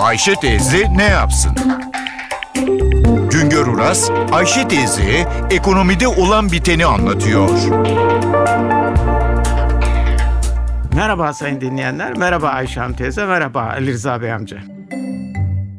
Ayşe teyze ne yapsın? Güngör Uras, Ayşe teyze ekonomide olan biteni anlatıyor. Merhaba sayın dinleyenler, merhaba Ayşe Hanım teyze, merhaba Ali Rıza Bey amca.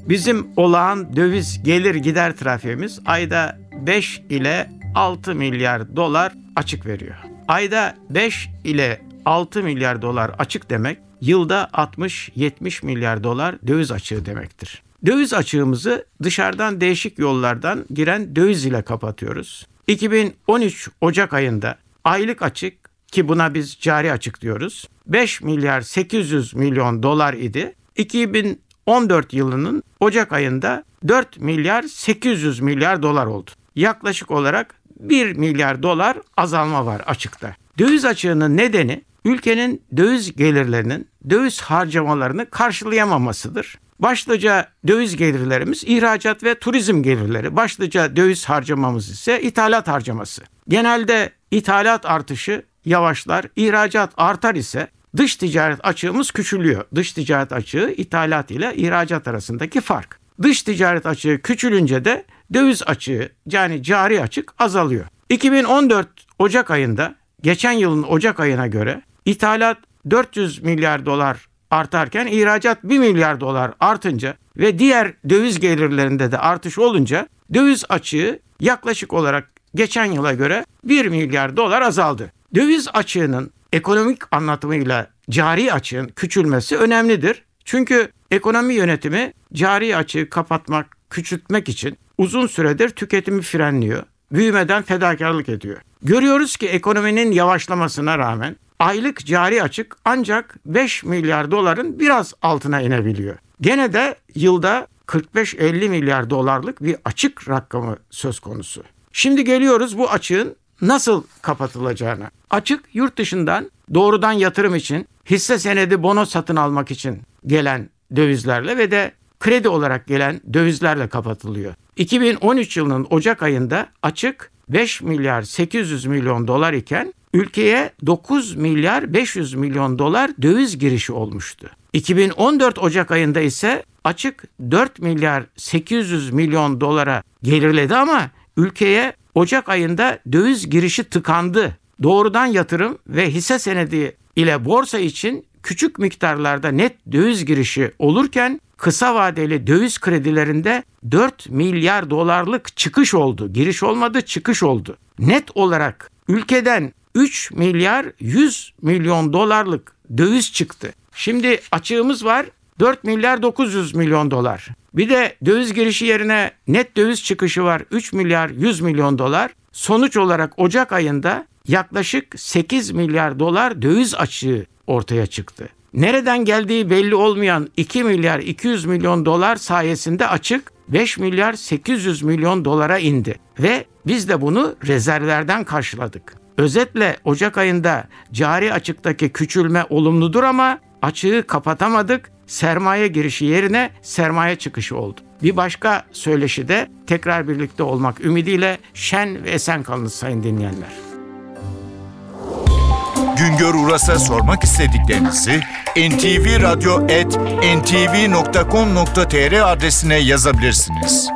Bizim olağan döviz gelir gider trafiğimiz ayda 5 ile 6 milyar dolar açık veriyor. Ayda 5 ile 6 milyar dolar açık demek yılda 60-70 milyar dolar döviz açığı demektir. Döviz açığımızı dışarıdan değişik yollardan giren döviz ile kapatıyoruz. 2013 Ocak ayında aylık açık ki buna biz cari açık diyoruz. 5 milyar 800 milyon dolar idi. 2014 yılının Ocak ayında 4 milyar 800 milyar dolar oldu. Yaklaşık olarak 1 milyar dolar azalma var açıkta. Döviz açığının nedeni ülkenin döviz gelirlerinin döviz harcamalarını karşılayamamasıdır. Başlıca döviz gelirlerimiz ihracat ve turizm gelirleri. Başlıca döviz harcamamız ise ithalat harcaması. Genelde ithalat artışı yavaşlar, ihracat artar ise dış ticaret açığımız küçülüyor. Dış ticaret açığı ithalat ile ihracat arasındaki fark. Dış ticaret açığı küçülünce de döviz açığı yani cari açık azalıyor. 2014 Ocak ayında geçen yılın Ocak ayına göre ithalat 400 milyar dolar artarken ihracat 1 milyar dolar artınca ve diğer döviz gelirlerinde de artış olunca döviz açığı yaklaşık olarak geçen yıla göre 1 milyar dolar azaldı. Döviz açığının ekonomik anlatımıyla cari açığın küçülmesi önemlidir. Çünkü ekonomi yönetimi cari açığı kapatmak, küçültmek için uzun süredir tüketimi frenliyor. Büyümeden fedakarlık ediyor. Görüyoruz ki ekonominin yavaşlamasına rağmen aylık cari açık ancak 5 milyar doların biraz altına inebiliyor. Gene de yılda 45-50 milyar dolarlık bir açık rakamı söz konusu. Şimdi geliyoruz bu açığın nasıl kapatılacağına. Açık yurt dışından doğrudan yatırım için hisse senedi bono satın almak için gelen dövizlerle ve de kredi olarak gelen dövizlerle kapatılıyor. 2013 yılının Ocak ayında açık 5 milyar 800 milyon dolar iken ülkeye 9 milyar 500 milyon dolar döviz girişi olmuştu. 2014 Ocak ayında ise açık 4 milyar 800 milyon dolara geriledi ama ülkeye Ocak ayında döviz girişi tıkandı. Doğrudan yatırım ve hisse senedi ile borsa için küçük miktarlarda net döviz girişi olurken kısa vadeli döviz kredilerinde 4 milyar dolarlık çıkış oldu. Giriş olmadı, çıkış oldu. Net olarak ülkeden 3 milyar 100 milyon dolarlık döviz çıktı. Şimdi açığımız var 4 milyar 900 milyon dolar. Bir de döviz girişi yerine net döviz çıkışı var 3 milyar 100 milyon dolar. Sonuç olarak Ocak ayında yaklaşık 8 milyar dolar döviz açığı ortaya çıktı. Nereden geldiği belli olmayan 2 milyar 200 milyon dolar sayesinde açık 5 milyar 800 milyon dolara indi ve biz de bunu rezervlerden karşıladık. Özetle Ocak ayında cari açıktaki küçülme olumludur ama açığı kapatamadık. Sermaye girişi yerine sermaye çıkışı oldu. Bir başka söyleşi de tekrar birlikte olmak ümidiyle şen ve esen kalınız sayın dinleyenler. Güngör Uras'a sormak istediklerinizi ntvradio.com.tr adresine yazabilirsiniz.